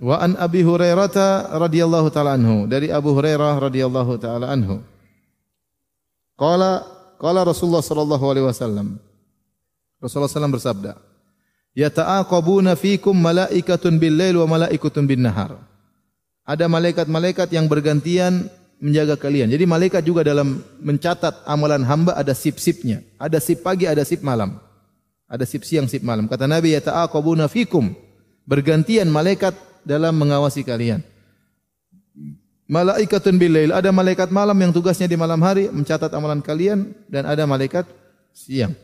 Wa an Abi Hurairah radhiyallahu taala anhu dari Abu Hurairah radhiyallahu taala anhu. Qala qala Rasulullah sallallahu alaihi wasallam. Rasulullah SAW bersabda, "Yata'aqabuna fikum malaikatun bil-lail wa malaikatun bin-nahar." Ada malaikat-malaikat yang bergantian menjaga kalian. Jadi malaikat juga dalam mencatat amalan hamba ada sip-sipnya. Ada sip pagi, ada sip malam. Ada sip siang, sip malam. Kata Nabi, "Yata'aqabuna fikum." Bergantian malaikat dalam mengawasi kalian. Malaikatun bilail, ada malaikat malam yang tugasnya di malam hari mencatat amalan kalian dan ada malaikat siang.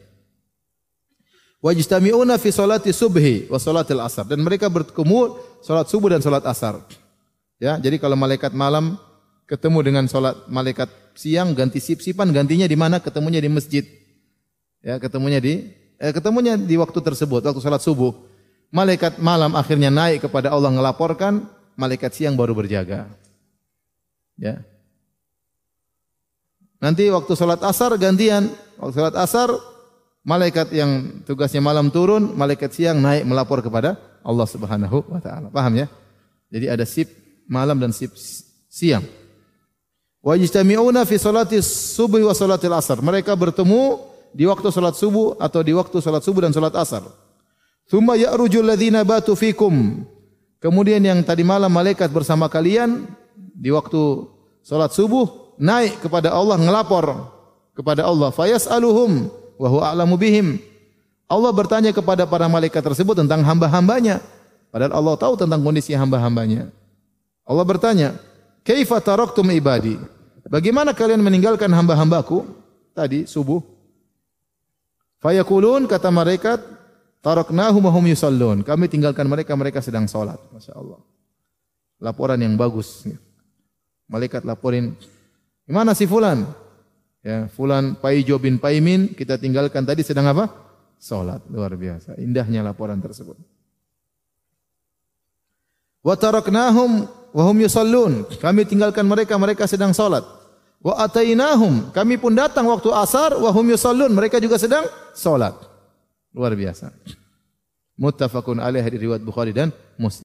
Wajtami'una fi salati subhi wa salatil asar dan mereka bertemu salat subuh dan salat asar. Ya, jadi kalau malaikat malam ketemu dengan salat malaikat siang ganti sip-sipan gantinya di mana? Ketemunya di masjid. Ya, ketemunya di eh, ketemunya di waktu tersebut, waktu salat subuh. Malaikat malam akhirnya naik kepada Allah melaporkan, malaikat siang baru berjaga. Ya. Nanti waktu sholat asar gantian. Waktu sholat asar, malaikat yang tugasnya malam turun, malaikat siang naik melapor kepada Allah Subhanahu wa taala. Paham ya? Jadi ada sip malam dan sip siang. Wa yajtami'una fi salati subuh wa salatil asar. Mereka bertemu di waktu salat subuh atau di waktu salat subuh dan salat asar. Thumma ya'rujul ladzina batu fikum. Kemudian yang tadi malam malaikat bersama kalian di waktu salat subuh naik kepada Allah ngelapor kepada Allah fayas'aluhum wa huwa a'lamu bihim. Allah bertanya kepada para malaikat tersebut tentang hamba-hambanya. Padahal Allah tahu tentang kondisi hamba-hambanya. Allah bertanya, "Kaifa taraktum ibadi?" Bagaimana kalian meninggalkan hamba-hambaku tadi subuh? Fayakulun kata malaikat, Taraknahum hum yusallun. Kami tinggalkan mereka, mereka sedang salat. Masya Allah. Laporan yang bagus. Malaikat laporin, gimana si fulan? Ya, fulan Paijo bin Paimin kita tinggalkan tadi sedang apa? Salat. Luar biasa. Indahnya laporan tersebut. Wa taraknahum wa hum yusallun. Kami tinggalkan mereka, mereka sedang salat. Wa atainahum. Kami pun datang waktu asar wa hum yusallun. Mereka juga sedang salat. Luar biasa. Muttafaqun alaih di riwayat Bukhari dan Muslim.